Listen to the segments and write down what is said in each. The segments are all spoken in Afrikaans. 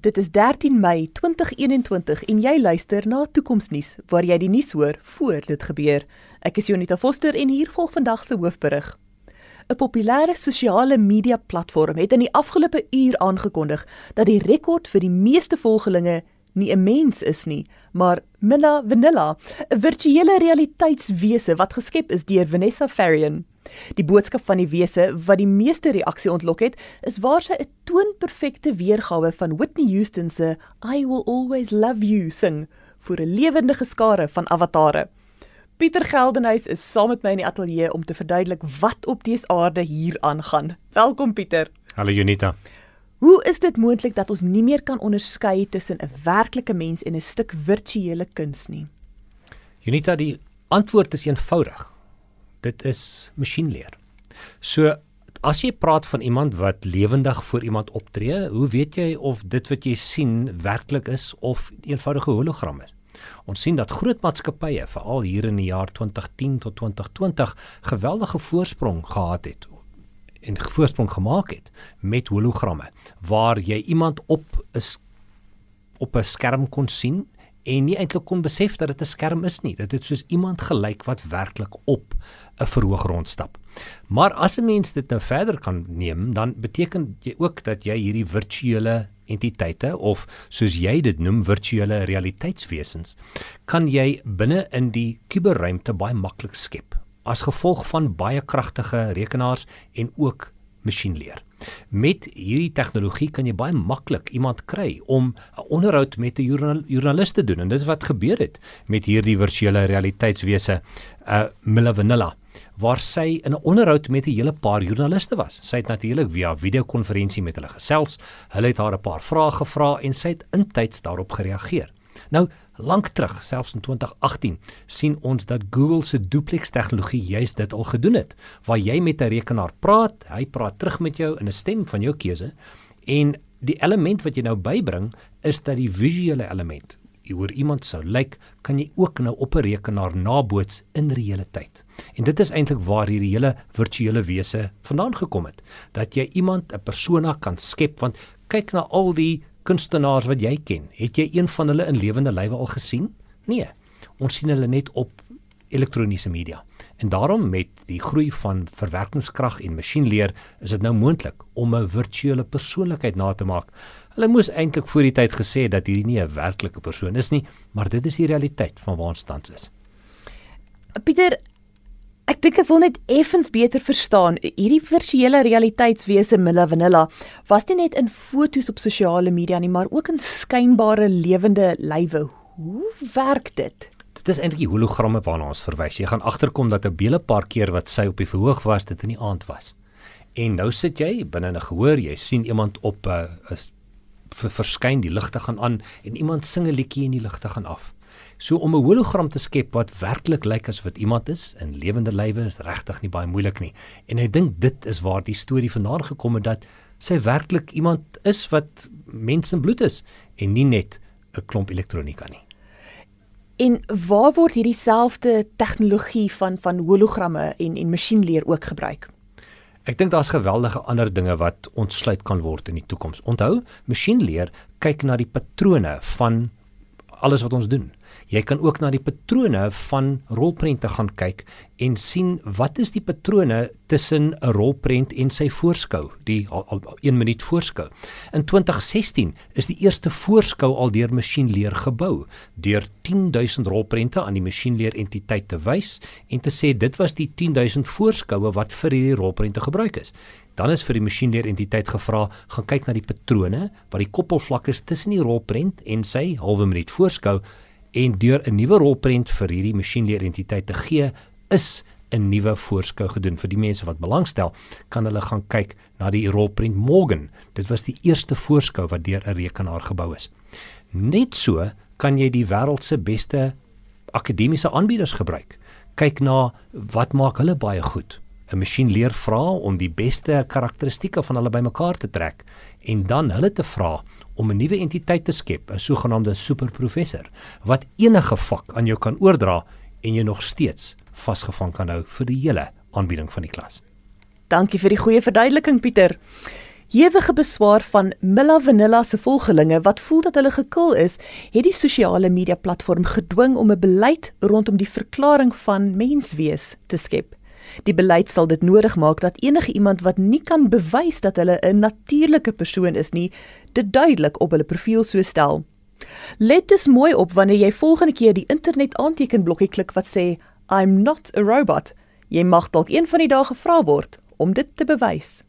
Dit is 13 Mei 2021 en jy luister na Toekomsnuus waar jy die nuus hoor voor dit gebeur. Ek is Jonita Foster en hier volg vandag se hoofberig. 'n Populêre sosiale media platform het in die afgelope uur aangekondig dat die rekord vir die meeste volgelinge nie 'n mens is nie, maar Milla Vanilla, 'n virtuele realiteitswese wat geskep is deur Vanessa Farian. Die boodskap van die wese wat die meeste reaksie ontlok het, is waar sy 'n toonperfekte weergawe van Whitney Houston se I Will Always Love You sing vir 'n lewende skare van avatare. Pieter Geldenhuys is saam met my in die ateljee om te verduidelik wat op dese aarde hier aangaan. Welkom Pieter. Hallo Junita. Hoe is dit moontlik dat ons nie meer kan onderskei tussen 'n werklike mens en 'n stuk virtuele kuns nie? Junita, die antwoord is eenvoudig dit is masjienleer. So as jy praat van iemand wat lewendig voor iemand optree, hoe weet jy of dit wat jy sien werklik is of eenvoudige hologram is? Ons sien dat groot maatskappye, veral hier in die jaar 2010 tot 2020, geweldige voorsprong gehad het en voorsprong gemaak het met hologramme waar jy iemand op 'n op 'n skerm kon sien en nie eintlik kon besef dat dit 'n skerm is nie. Dit het soos iemand gelyk wat werklik op 'n verhoog rondstap. Maar as 'n mens dit nou verder kan neem, dan beteken jy ook dat jy hierdie virtuele entiteite of soos jy dit noem virtuele realiteitswesens kan jy binne in die kuberruimte baie maklik skep as gevolg van baie kragtige rekenaars en ook masjienleer. Met hierdie tegnologie kan jy baie maklik iemand kry om 'n onderhoud met 'n journal, joernalis te doen en dit is wat gebeur het met hierdie virtuele realiteitswese uh Milla Vanilla waar sy in 'n onderhoud met 'n hele paar joernaliste was. Sy het natuurlik via videokonferensie met hulle gesels. Hulle het haar 'n paar vrae gevra en sy het intyds daarop gereageer. Nou, lank terug, selfs in 2018, sien ons dat Google se duplex tegnologie juis dit al gedoen het, waar jy met 'n rekenaar praat, hy praat terug met jou in 'n stem van jou keuse en die element wat jy nou bybring is dat die visuele element oor iemand sou lyk, kan jy ook nou op 'n rekenaar naboots in reële tyd. En dit is eintlik waar hierdie hele virtuele wese vandaan gekom het, dat jy iemand 'n persona kan skep want kyk na al die kunstenaars wat jy ken, het jy een van hulle in lewende lywe al gesien? Nee. Ons sien hulle net op elektroniese media. En daarom met die groei van verwerkingskrag en masjienleer is dit nou moontlik om 'n virtuele persoonlikheid na te maak. Hulle moes eintlik voor die tyd gesê dat hierdie nie 'n werklike persoon is nie, maar dit is die realiteit van waar ons tans is. Pieter, Ek dink ek wil net effens beter verstaan. Hierdie virtuele realiteitswese Milla Vanilla was nie net in foto's op sosiale media nie, maar ook in skynbare lewende lywe. Hoe werk dit? Dit is eintlik die hologramme waarna ons verwys. Jy gaan agterkom dat 'n hele paar keer wat sy op die verhoog was, dit in die aand was. En nou sit jy binne 'n gehoor, jy sien iemand op 'n uh, verskyn, die ligte gaan aan en iemand sing 'n liedjie en die ligte gaan af. So om 'n hologram te skep wat werklik lyk asof dit iemand is in lewende lywe is regtig nie baie moeilik nie. En ek dink dit is waar die storie vandaan gekom het dat sy werklik iemand is wat mens en bloed is en nie net 'n klomp elektronika nie. En waar word hierdie selfde tegnologie van van hologramme en en masjienleer ook gebruik? Ek dink daar's geweldige ander dinge wat ontsluit kan word in die toekoms. Onthou, masjienleer kyk na die patrone van alles wat ons doen. Jy kan ook na die patrone van rolprente gaan kyk en sien wat is die patrone tussen 'n rolprent en sy voorskou, die 1 minuut voorskou. In 2016 is die eerste voorskou al deur masjienleer gebou deur 10000 rolprente aan die masjienleer entiteit te wys en te sê dit was die 10000 voorskoue wat vir hierdie rolprente gebruik is. Dan is vir die masjienleer entiteit gevra, gaan kyk na die patrone wat die koppelvlak is tussen die rolprent en sy halwe minuut voorskou en deur 'n nuwe rolprent vir hierdie masjienleer entiteit te gee, is 'n nuwe voorskou gedoen vir die mense wat belangstel, kan hulle gaan kyk na die rolprent Morgan. Dit was die eerste voorskou wat deur 'n rekenaar gebou is. Net so kan jy die wêreld se beste akademiese aanbieders gebruik. Kyk na wat maak hulle baie goed. 'n Masjien leer vra om die beste karakteristikke van hulle bymekaar te trek en dan hulle te vra om 'n nuwe entiteit te skep, 'n sogenaamde superprofessor wat enige vak aan jou kan oordra en jy nog steeds vasgevang kan hou vir die hele aanbieding van die klas. Dankie vir die goeie verduideliking Pieter. Hewige beswaar van Milla Vanilla se volgelinge wat voel dat hulle gekil is, het die sosiale media platform gedwing om 'n beleid rondom die verklaring van menswees te skep. Die beleid sal dit nodig maak dat enige iemand wat nie kan bewys dat hulle 'n natuurlike persoon is nie, dit duidelik op hulle profiel so stel. Let dus mooi op wanneer jy volgende keer die internet aantekenblokkie klik wat sê I'm not a robot. Jy mag dalk een van die dae gevra word om dit te bewys.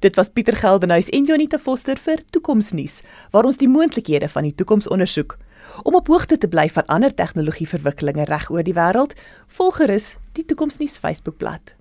Dit was Pieter Geldenhuys en Jonita Foster vir Toekomsnuus, waar ons die moontlikhede van die toekoms ondersoek. Om op hoogte te bly van ander tegnologieverwikkelinge reg oor die wêreld, volg gerus die Toekomsnuus Facebookblad.